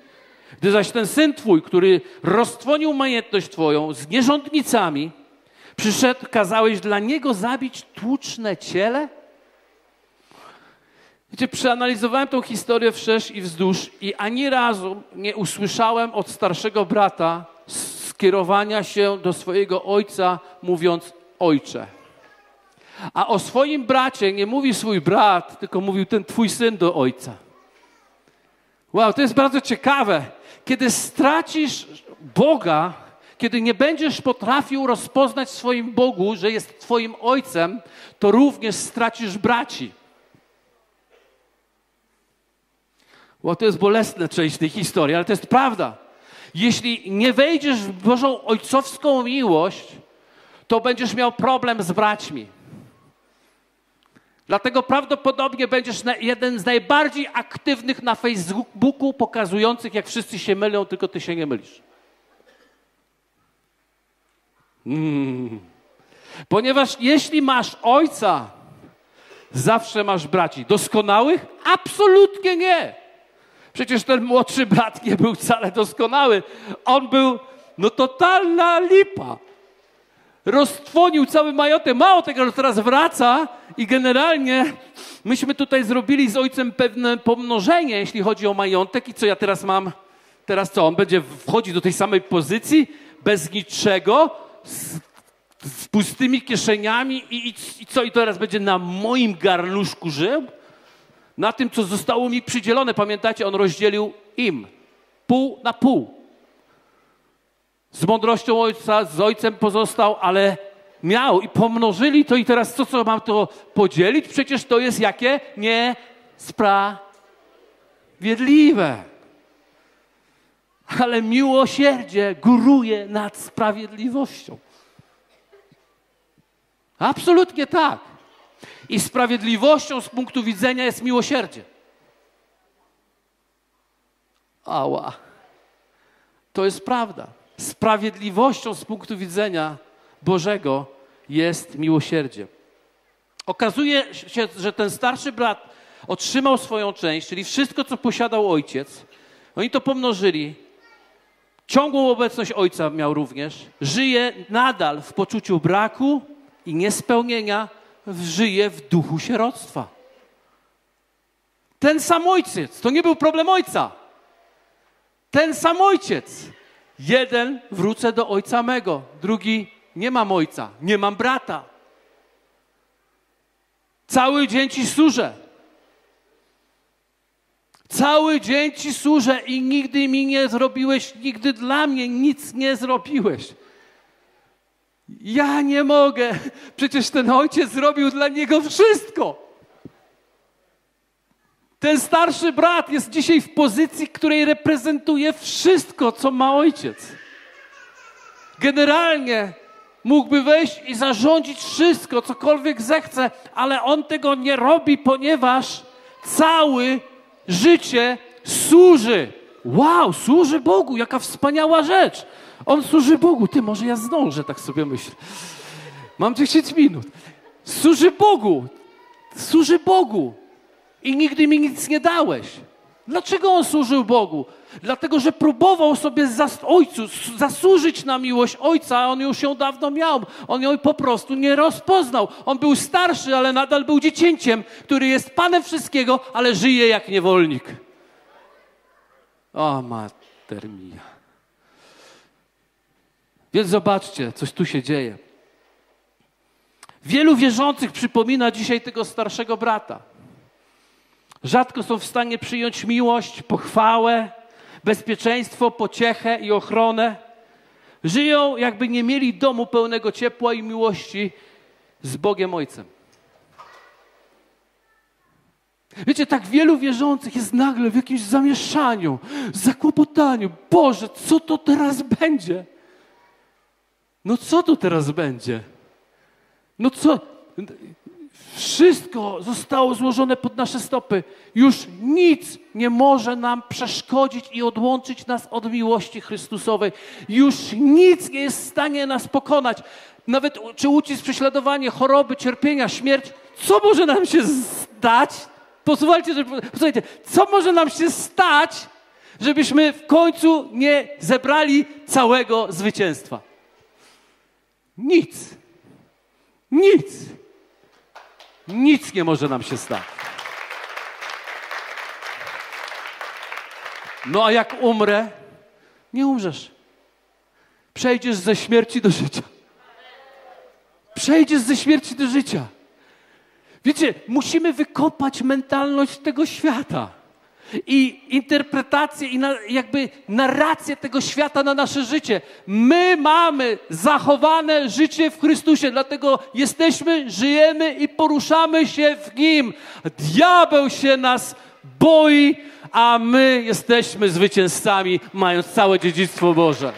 A: Gdy zaś ten syn Twój, który roztwonił majątność Twoją z nierządnicami, przyszedł, kazałeś dla niego zabić tłuczne ciele? Wiecie, przeanalizowałem tą historię wszerz i wzdłuż i ani razu nie usłyszałem od starszego brata skierowania się do swojego ojca, mówiąc: ojcze. A o swoim bracie nie mówi swój brat, tylko mówił ten twój syn do ojca. Wow, to jest bardzo ciekawe. Kiedy stracisz Boga, kiedy nie będziesz potrafił rozpoznać swoim Bogu, że jest Twoim Ojcem, to również stracisz braci. Wow, to jest bolesna część tej historii, ale to jest prawda. Jeśli nie wejdziesz w Bożą ojcowską miłość, to będziesz miał problem z braćmi. Dlatego prawdopodobnie będziesz jeden z najbardziej aktywnych na Facebooku, pokazujących, jak wszyscy się mylą, tylko ty się nie mylisz. Mm. Ponieważ jeśli masz ojca, zawsze masz braci. Doskonałych? Absolutnie nie. Przecież ten młodszy brat nie był wcale doskonały. On był, no totalna lipa roztwonił cały majątek. Mało tego, że teraz wraca i generalnie myśmy tutaj zrobili z ojcem pewne pomnożenie, jeśli chodzi o majątek. I co ja teraz mam? Teraz co? On będzie wchodzić do tej samej pozycji, bez niczego, z, z pustymi kieszeniami i, i, i co? I teraz będzie na moim garnuszku żył? Na tym, co zostało mi przydzielone. Pamiętacie, on rozdzielił im pół na pół z mądrością ojca, z ojcem pozostał, ale miał i pomnożyli to i teraz co, co mam to podzielić? Przecież to jest jakie? Niesprawiedliwe. Ale miłosierdzie góruje nad sprawiedliwością. Absolutnie tak. I sprawiedliwością z punktu widzenia jest miłosierdzie. Ała. To jest prawda sprawiedliwością z punktu widzenia Bożego jest miłosierdzie. Okazuje się, że ten starszy brat otrzymał swoją część, czyli wszystko, co posiadał ojciec. Oni to pomnożyli. Ciągłą obecność ojca miał również. Żyje nadal w poczuciu braku i niespełnienia, żyje w duchu sieroctwa. Ten sam ojciec, to nie był problem ojca. Ten sam ojciec Jeden wrócę do ojca mego, drugi nie mam ojca, nie mam brata. Cały dzień ci służę. Cały dzień ci służę i nigdy mi nie zrobiłeś, nigdy dla mnie nic nie zrobiłeś. Ja nie mogę. Przecież ten ojciec zrobił dla niego wszystko. Ten starszy brat jest dzisiaj w pozycji, której reprezentuje wszystko, co ma ojciec. Generalnie mógłby wejść i zarządzić wszystko, cokolwiek zechce, ale on tego nie robi, ponieważ całe życie służy. Wow, służy Bogu, jaka wspaniała rzecz. On służy Bogu. Ty, może ja zdążę, tak sobie myślę. Mam 10 minut. Służy Bogu. Służy Bogu. I nigdy mi nic nie dałeś. Dlaczego on służył Bogu? Dlatego, że próbował sobie zas ojcu zasłużyć na miłość ojca, a on już ją dawno miał. On ją po prostu nie rozpoznał. On był starszy, ale nadal był dziecięciem, który jest panem wszystkiego, ale żyje jak niewolnik. O, mater mia. Więc zobaczcie, coś tu się dzieje. Wielu wierzących przypomina dzisiaj tego starszego brata. Rzadko są w stanie przyjąć miłość, pochwałę, bezpieczeństwo, pociechę i ochronę. Żyją, jakby nie mieli domu pełnego ciepła i miłości z Bogiem Ojcem. Wiecie, tak wielu wierzących jest nagle w jakimś zamieszaniu, zakłopotaniu. Boże, co to teraz będzie? No co to teraz będzie? No co? Wszystko zostało złożone pod nasze stopy. Już nic nie może nam przeszkodzić i odłączyć nas od miłości Chrystusowej. Już nic nie jest w stanie nas pokonać. Nawet czy ucisk, prześladowanie, choroby, cierpienia, śmierć. Co może nam się stać? Posłuchajcie, posłuchajcie, co może nam się stać, żebyśmy w końcu nie zebrali całego zwycięstwa? Nic. Nic. Nic nie może nam się stać. No a jak umrę, nie umrzesz. Przejdziesz ze śmierci do życia. Przejdziesz ze śmierci do życia. Wiecie, musimy wykopać mentalność tego świata i interpretację i na, jakby narrację tego świata na nasze życie. My mamy zachowane życie w Chrystusie, dlatego jesteśmy, żyjemy i poruszamy się w Nim. Diabeł się nas boi, a my jesteśmy zwycięzcami, mając całe dziedzictwo Boże.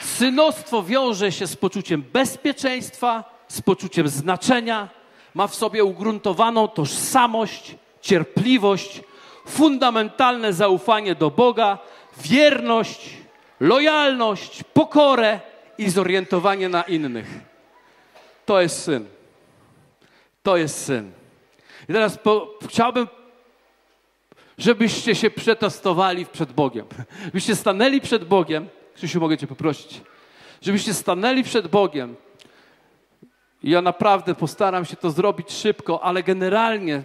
A: Synostwo wiąże się z poczuciem bezpieczeństwa, z poczuciem znaczenia, ma w sobie ugruntowaną tożsamość, cierpliwość, fundamentalne zaufanie do Boga, wierność, lojalność, pokorę i zorientowanie na innych. To jest syn. To jest syn. I teraz po, chciałbym, żebyście się przetestowali przed Bogiem. Żebyście stanęli przed Bogiem. Krzysiu, mogę Cię poprosić. Żebyście stanęli przed Bogiem i ja naprawdę postaram się to zrobić szybko, ale generalnie,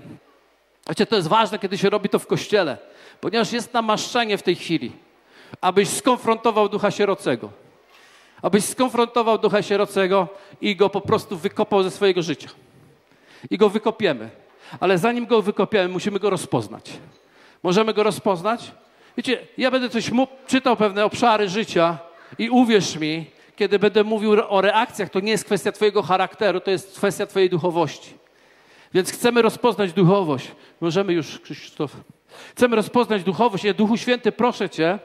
A: wiecie, to jest ważne, kiedy się robi to w kościele, ponieważ jest namaszczenie w tej chwili, abyś skonfrontował ducha sierocego. Abyś skonfrontował ducha sierocego i go po prostu wykopał ze swojego życia. I go wykopiemy. Ale zanim go wykopiemy, musimy go rozpoznać. Możemy go rozpoznać? Wiecie, ja będę coś czytał pewne obszary życia i uwierz mi, kiedy będę mówił o reakcjach, to nie jest kwestia Twojego charakteru, to jest kwestia Twojej duchowości. Więc chcemy rozpoznać duchowość. Możemy już, Krzysztof. Chcemy rozpoznać duchowość. Ja, Duchu Święty, proszę Cię,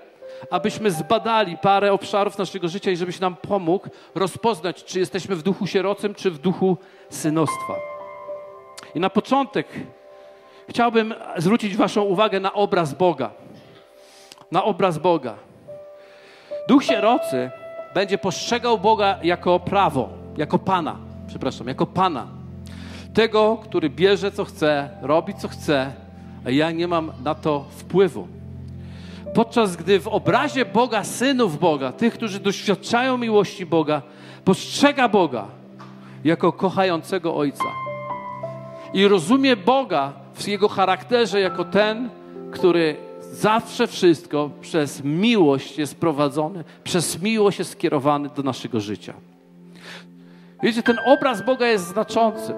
A: abyśmy zbadali parę obszarów naszego życia i żebyś nam pomógł rozpoznać, czy jesteśmy w duchu sierocym, czy w duchu synostwa. I na początek chciałbym zwrócić Waszą uwagę na obraz Boga. Na obraz Boga. Duch sierocy będzie postrzegał Boga jako prawo, jako Pana, przepraszam, jako Pana. Tego, który bierze co chce, robi co chce, a ja nie mam na to wpływu. Podczas gdy w obrazie Boga, synów Boga, tych, którzy doświadczają miłości Boga, postrzega Boga jako kochającego Ojca. I rozumie Boga w Jego charakterze jako ten, który Zawsze wszystko przez miłość jest prowadzone, przez miłość jest skierowany do naszego życia. Wiecie, ten obraz Boga jest znaczący.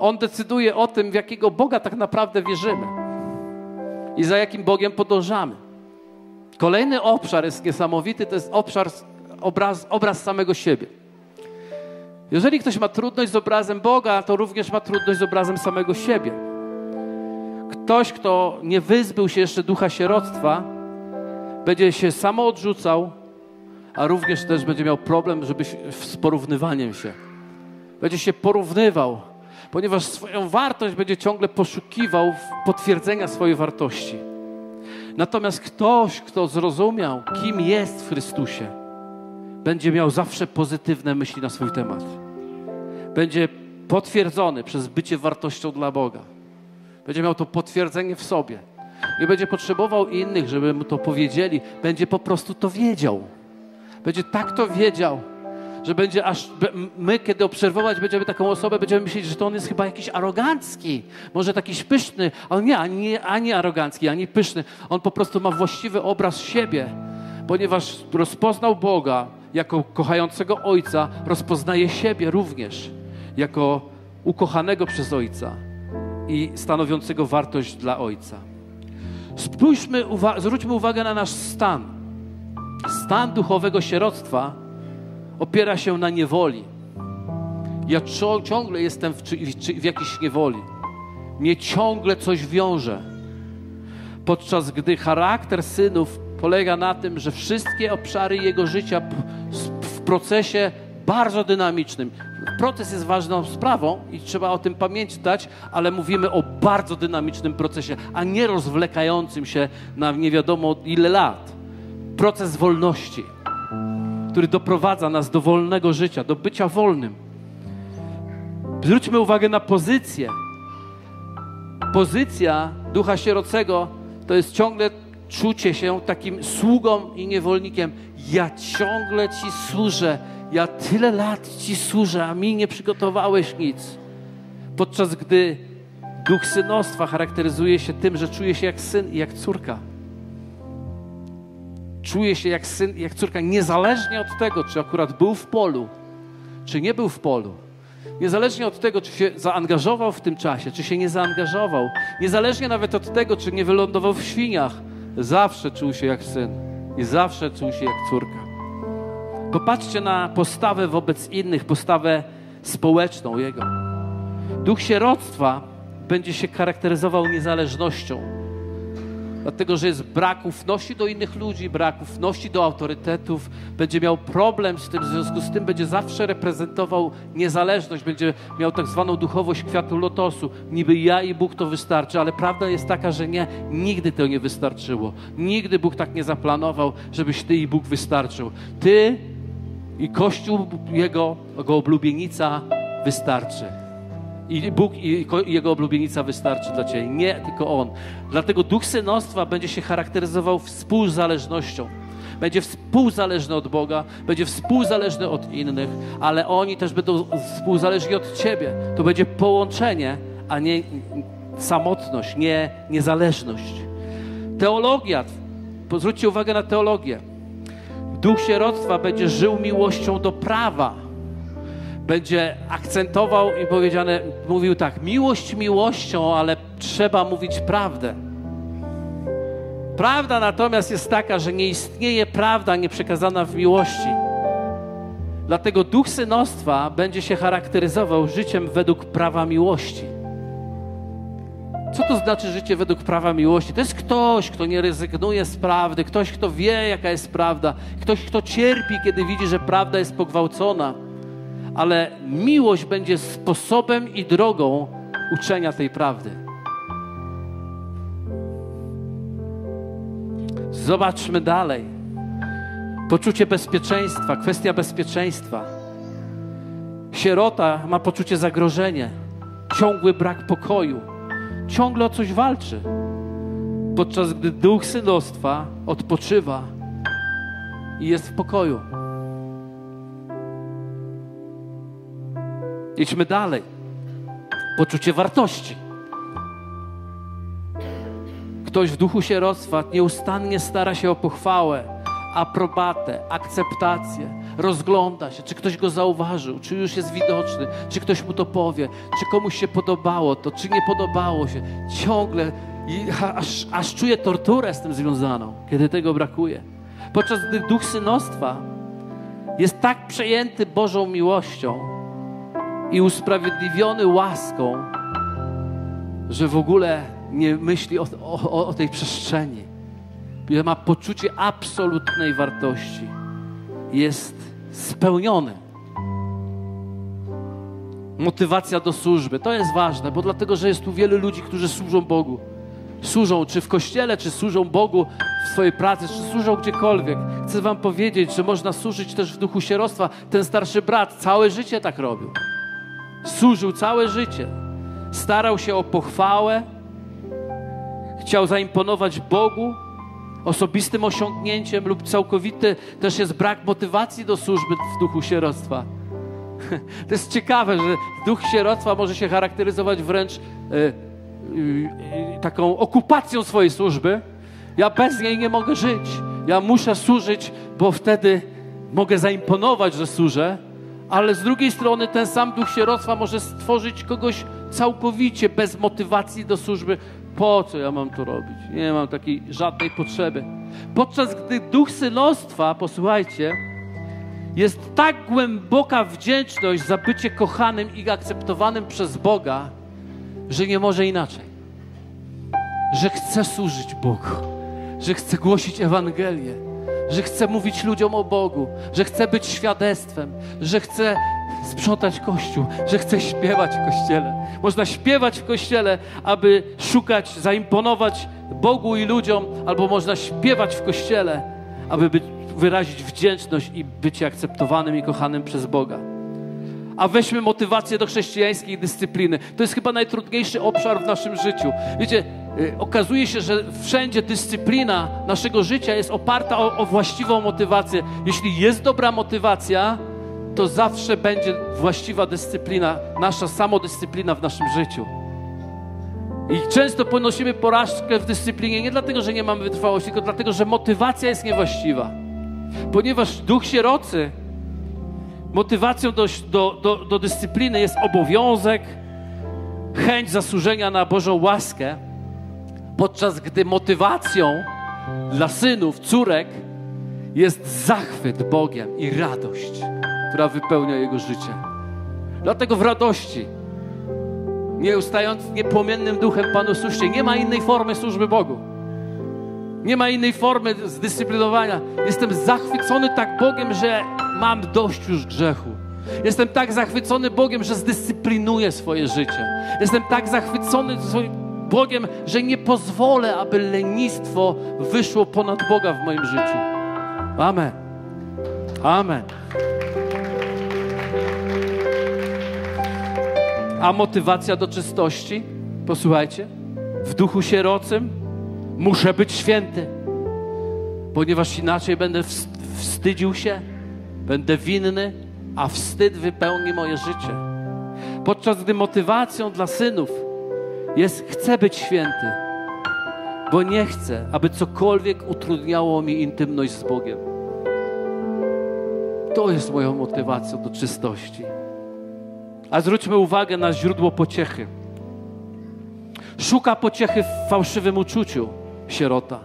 A: On decyduje o tym, w jakiego Boga tak naprawdę wierzymy i za jakim Bogiem podążamy. Kolejny obszar jest niesamowity, to jest obszar, obraz, obraz samego siebie. Jeżeli ktoś ma trudność z obrazem Boga, to również ma trudność z obrazem samego siebie. Ktoś, kto nie wyzbył się jeszcze ducha sieroctwa, będzie się samo odrzucał, a również też będzie miał problem żeby, z porównywaniem się. Będzie się porównywał, ponieważ swoją wartość będzie ciągle poszukiwał potwierdzenia swojej wartości. Natomiast ktoś, kto zrozumiał, kim jest w Chrystusie, będzie miał zawsze pozytywne myśli na swój temat. Będzie potwierdzony przez bycie wartością dla Boga. Będzie miał to potwierdzenie w sobie. Nie będzie potrzebował innych, żeby mu to powiedzieli. Będzie po prostu to wiedział. Będzie tak to wiedział, że będzie aż my, kiedy obserwować będziemy taką osobę, będziemy myśleć, że to on jest chyba jakiś arogancki, może taki pyszny. On nie, ani, ani arogancki, ani pyszny. On po prostu ma właściwy obraz siebie, ponieważ rozpoznał Boga jako kochającego Ojca, rozpoznaje siebie również jako ukochanego przez Ojca i stanowiącego wartość dla Ojca. Spójrzmy, uwa zwróćmy uwagę na nasz stan. Stan duchowego sieroctwa opiera się na niewoli. Ja ciągle jestem w, w, jakiejś niewoli. Mnie ciągle coś wiąże. Podczas gdy charakter synów polega na tym, że wszystkie obszary jego życia w procesie bardzo dynamicznym. Proces jest ważną sprawą i trzeba o tym pamiętać, ale mówimy o bardzo dynamicznym procesie, a nie rozwlekającym się na nie wiadomo ile lat. Proces wolności który doprowadza nas do wolnego życia, do bycia wolnym. Zwróćmy uwagę na pozycję. Pozycja ducha sierocego to jest ciągle czucie się takim sługą i niewolnikiem. Ja ciągle Ci służę, ja tyle lat Ci służę, a mi nie przygotowałeś nic. Podczas gdy duch synostwa charakteryzuje się tym, że czuje się jak syn i jak córka czuje się jak syn, jak córka, niezależnie od tego, czy akurat był w polu, czy nie był w polu. Niezależnie od tego, czy się zaangażował w tym czasie, czy się nie zaangażował, niezależnie nawet od tego, czy nie wylądował w świniach, zawsze czuł się jak syn i zawsze czuł się jak córka. Popatrzcie na postawę wobec innych, postawę społeczną jego. Duch sieroctwa będzie się charakteryzował niezależnością dlatego że jest brak ufności do innych ludzi, brak ufności do autorytetów, będzie miał problem z tym, w związku z tym będzie zawsze reprezentował niezależność, będzie miał tak zwaną duchowość kwiatu lotosu. Niby ja i Bóg to wystarczy, ale prawda jest taka, że nie, nigdy to nie wystarczyło. Nigdy Bóg tak nie zaplanował, żebyś ty i Bóg wystarczył. Ty i Kościół Jego, Jego oblubienica wystarczy. I Bóg i Jego oblubienica wystarczy dla Ciebie. Nie tylko On. Dlatego duch synostwa będzie się charakteryzował współzależnością. Będzie współzależny od Boga, będzie współzależny od innych, ale oni też będą współzależni od Ciebie. To będzie połączenie, a nie samotność, nie niezależność. Teologia, zwróćcie uwagę na teologię. Duch sieroctwa będzie żył miłością do prawa będzie akcentował i powiedziane, mówił tak, miłość miłością, ale trzeba mówić prawdę. Prawda natomiast jest taka, że nie istnieje prawda nieprzekazana w miłości. Dlatego duch synostwa będzie się charakteryzował życiem według prawa miłości. Co to znaczy życie według prawa miłości? To jest ktoś, kto nie rezygnuje z prawdy, ktoś, kto wie, jaka jest prawda, ktoś, kto cierpi, kiedy widzi, że prawda jest pogwałcona ale miłość będzie sposobem i drogą uczenia tej prawdy. Zobaczmy dalej. Poczucie bezpieczeństwa, kwestia bezpieczeństwa. Sierota ma poczucie zagrożenia, ciągły brak pokoju, ciągle o coś walczy. Podczas gdy duch synostwa odpoczywa i jest w pokoju. Idźmy dalej. Poczucie wartości. Ktoś w duchu sieroctwa nieustannie stara się o pochwałę, aprobatę, akceptację. Rozgląda się, czy ktoś go zauważył, czy już jest widoczny, czy ktoś mu to powie, czy komuś się podobało to, czy nie podobało się. Ciągle, aż, aż czuje torturę z tym związaną, kiedy tego brakuje. Podczas gdy duch synostwa jest tak przejęty Bożą miłością, i usprawiedliwiony łaską, że w ogóle nie myśli o, o, o tej przestrzeni. Ma poczucie absolutnej wartości. Jest spełniony. Motywacja do służby. To jest ważne, bo dlatego, że jest tu wielu ludzi, którzy służą Bogu. Służą czy w kościele, czy służą Bogu w swojej pracy, czy służą gdziekolwiek. Chcę Wam powiedzieć, że można służyć też w duchu sierostwa. Ten starszy brat całe życie tak robił. Służył całe życie. Starał się o pochwałę, chciał zaimponować Bogu osobistym osiągnięciem lub całkowity też jest brak motywacji do służby w duchu sieroctwa. To jest ciekawe, że duch sieroctwa może się charakteryzować wręcz e, e, taką okupacją swojej służby. Ja bez niej nie mogę żyć. Ja muszę służyć, bo wtedy mogę zaimponować, że służę, ale z drugiej strony ten sam duch sieroctwa może stworzyć kogoś całkowicie bez motywacji do służby. Po co ja mam to robić? Nie mam takiej żadnej potrzeby. Podczas gdy duch synostwa, posłuchajcie, jest tak głęboka wdzięczność za bycie kochanym i akceptowanym przez Boga, że nie może inaczej. Że chce służyć Bogu, że chce głosić Ewangelię, że chce mówić ludziom o Bogu, że chce być świadectwem, że chce sprzątać kościół, że chce śpiewać w kościele. Można śpiewać w kościele, aby szukać, zaimponować Bogu i ludziom, albo można śpiewać w kościele, aby być, wyrazić wdzięczność i być akceptowanym i kochanym przez Boga. A weźmy motywację do chrześcijańskiej dyscypliny. To jest chyba najtrudniejszy obszar w naszym życiu. Wiecie, y, okazuje się, że wszędzie dyscyplina naszego życia jest oparta o, o właściwą motywację. Jeśli jest dobra motywacja, to zawsze będzie właściwa dyscyplina, nasza samodyscyplina w naszym życiu. I często ponosimy porażkę w dyscyplinie nie dlatego, że nie mamy wytrwałości, tylko dlatego, że motywacja jest niewłaściwa. Ponieważ duch sierocy, motywacją do, do, do, do dyscypliny jest obowiązek, chęć zasłużenia na Bożą łaskę, podczas gdy motywacją dla synów, córek jest zachwyt Bogiem i radość, która wypełnia jego życie. Dlatego w radości, nie ustając niepłomiennym duchem Panu słusznie, nie ma innej formy służby Bogu. Nie ma innej formy zdyscyplinowania. Jestem zachwycony tak Bogiem, że mam dość już grzechu. Jestem tak zachwycony Bogiem, że zdyscyplinuję swoje życie. Jestem tak zachwycony Bogiem, że nie pozwolę, aby lenistwo wyszło ponad Boga w moim życiu. Amen. Amen. A motywacja do czystości? Posłuchajcie. W duchu sierocym muszę być święty, ponieważ inaczej będę wstydził się, będę winny, a wstyd wypełni moje życie. Podczas gdy motywacją dla synów jest chcę być święty, bo nie chcę, aby cokolwiek utrudniało mi intymność z Bogiem. To jest moją motywacją do czystości. A zwróćmy uwagę na źródło pociechy. Szuka pociechy w fałszywym uczuciu sierota,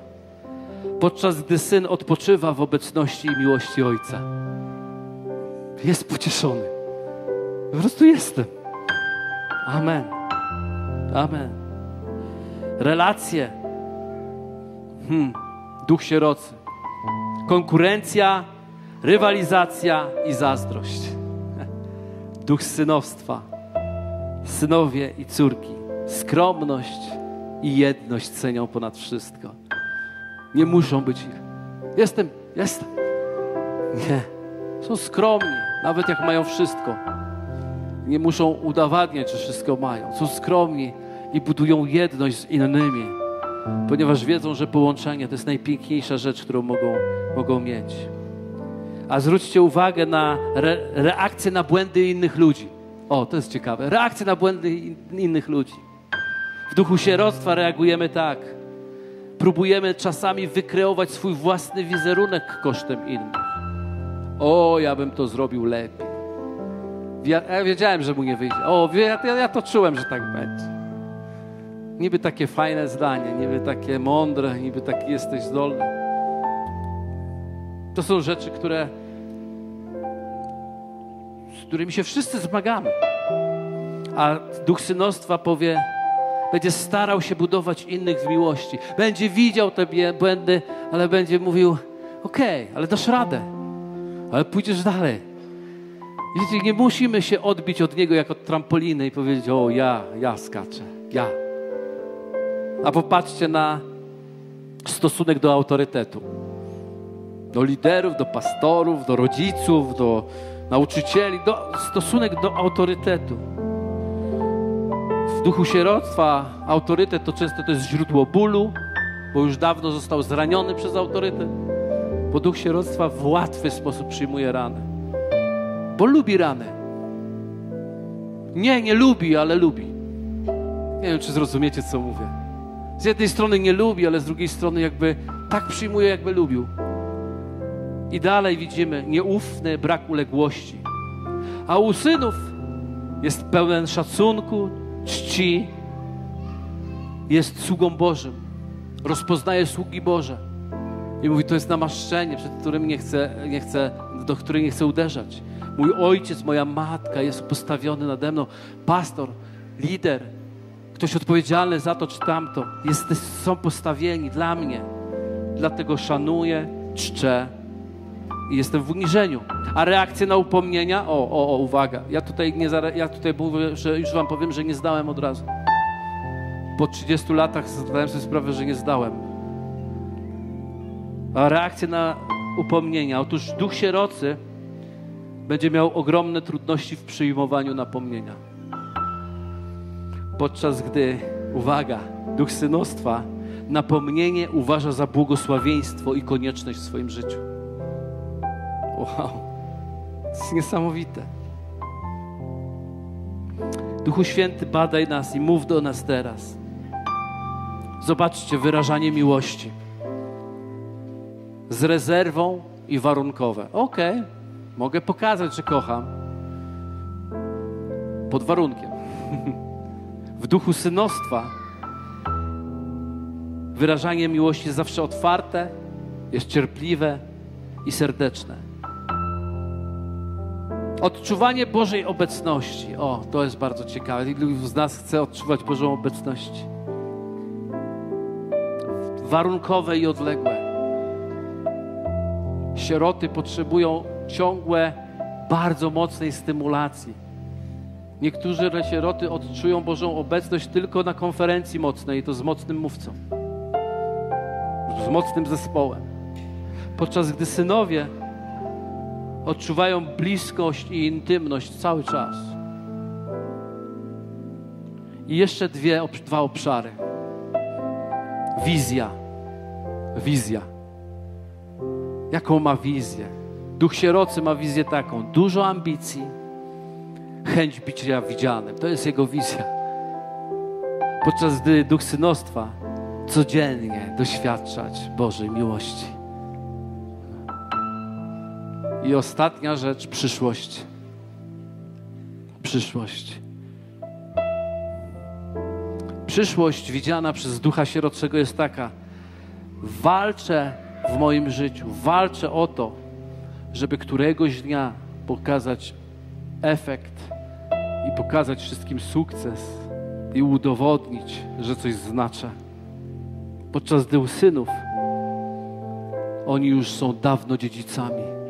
A: podczas gdy syn odpoczywa w obecności i miłości ojca. Jest pocieszony. Po prostu jestem. Amen. Amen. Relacje. Hmm. Duch sierocy. Konkurencja, rywalizacja i zazdrość. Duch synowstwa. Synowie i córki. Skromność i jedność cenią ponad wszystko. Nie muszą być ich. Jestem, jestem. Nie. Są skromni, nawet jak mają wszystko. Nie muszą udowadniać, że wszystko mają. Są skromni i budują jedność z innymi, ponieważ wiedzą, że połączenie to jest najpiękniejsza rzecz, którą mogą, mogą mieć. A zwróćcie uwagę na re, reakcję na błędy innych ludzi. O, to jest ciekawe. Reakcję na błędy in, innych ludzi. W duchu sieroctwa reagujemy tak. Próbujemy czasami wykreować swój własny wizerunek kosztem innych. O, ja bym to zrobił lepiej. Ja, ja wiedziałem, że mu nie wyjdzie. O, ja, ja, ja to czułem, że tak będzie. Niby takie fajne zdanie, niby takie mądre, niby taki jesteś zdolny. To są rzeczy, które którymi się wszyscy zmagamy. A duch synostwa powie, będzie starał się budować innych z miłości. Będzie widział te błędy, ale będzie mówił, okej, okay, ale dasz radę, ale pójdziesz dalej. Wiecie, nie musimy się odbić od Niego jak od trampoliny i powiedzieć, o ja, ja skaczę, ja. A popatrzcie na stosunek do autorytetu. Do liderów, do pastorów, do rodziców, do nauczycieli, do, stosunek do autorytetu. W duchu sieroctwa autorytet to często to jest źródło bólu, bo już dawno został zraniony przez autorytet. Bo duch sieroctwa w łatwy sposób przyjmuje ranę. Bo lubi ranę. Nie, nie lubi, ale lubi. Nie wiem, czy zrozumiecie, co mówię. Z jednej strony nie lubi, ale z drugiej strony jakby tak przyjmuje, jakby lubił. I dalej widzimy nieufny brak uległości. A u synów jest pełen szacunku, czci, jest sługą Bożym. Rozpoznaje sługi Boże. I mówi, to jest namaszczenie, przed którym nie chcę, nie chcę, do której nie chcę uderzać. Mój ojciec, moja matka jest postawiony nade mną. Pastor, lider, ktoś odpowiedzialny za to czy tamto. Jest, są postawieni dla mnie. Dlatego szanuję, czczę i jestem w uniżeniu. A reakcje na upomnienia, o, o, o, uwaga, ja tutaj, nie, ja tutaj mówię, że już wam powiem, że nie zdałem od razu. Po 30 latach zdałem sobie sprawę, że nie zdałem. A reakcje na upomnienia. Otóż duch sierocy będzie miał ogromne trudności w przyjmowaniu napomnienia. Podczas gdy, uwaga, duch synostwa napomnienie uważa za błogosławieństwo i konieczność w swoim życiu. Wow, to jest niesamowite. Duchu Święty, badaj nas i mów do nas teraz. Zobaczcie wyrażanie miłości z rezerwą i warunkowe. Okej, okay, mogę pokazać, że kocham. Pod warunkiem. w duchu synostwa wyrażanie miłości jest zawsze otwarte, jest cierpliwe i serdeczne. Odczuwanie Bożej obecności. O, to jest bardzo ciekawe. Ilu z nas chce odczuwać Bożą obecność? Warunkowe i odległe. Sieroty potrzebują ciągłe, bardzo mocnej stymulacji. Niektórzy sieroty odczują Bożą obecność tylko na konferencji mocnej, to z mocnym mówcą, z mocnym zespołem. Podczas gdy synowie odczuwają bliskość i intymność cały czas. I jeszcze dwie, dwa obszary. Wizja. Wizja. Jaką ma wizję? Duch sierocy ma wizję taką: dużo ambicji, chęć bycia widzianym. To jest jego wizja. Podczas gdy duch synostwa codziennie doświadczać Bożej miłości. I ostatnia rzecz przyszłość. Przyszłość. Przyszłość widziana przez ducha sierotczego jest taka: walczę w moim życiu, walczę o to, żeby któregoś dnia pokazać efekt i pokazać wszystkim sukces i udowodnić, że coś znaczę. Podczas gdy u synów oni już są dawno dziedzicami.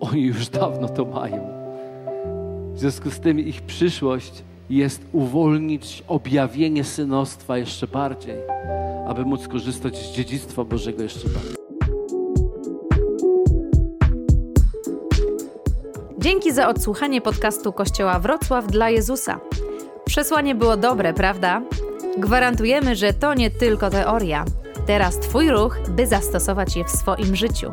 A: Oni już dawno to mają. W związku z tym ich przyszłość jest uwolnić objawienie synostwa jeszcze bardziej, aby móc korzystać z dziedzictwa Bożego jeszcze bardziej.
B: Dzięki za odsłuchanie podcastu Kościoła Wrocław dla Jezusa. Przesłanie było dobre, prawda? Gwarantujemy, że to nie tylko teoria. Teraz Twój ruch, by zastosować je w swoim życiu.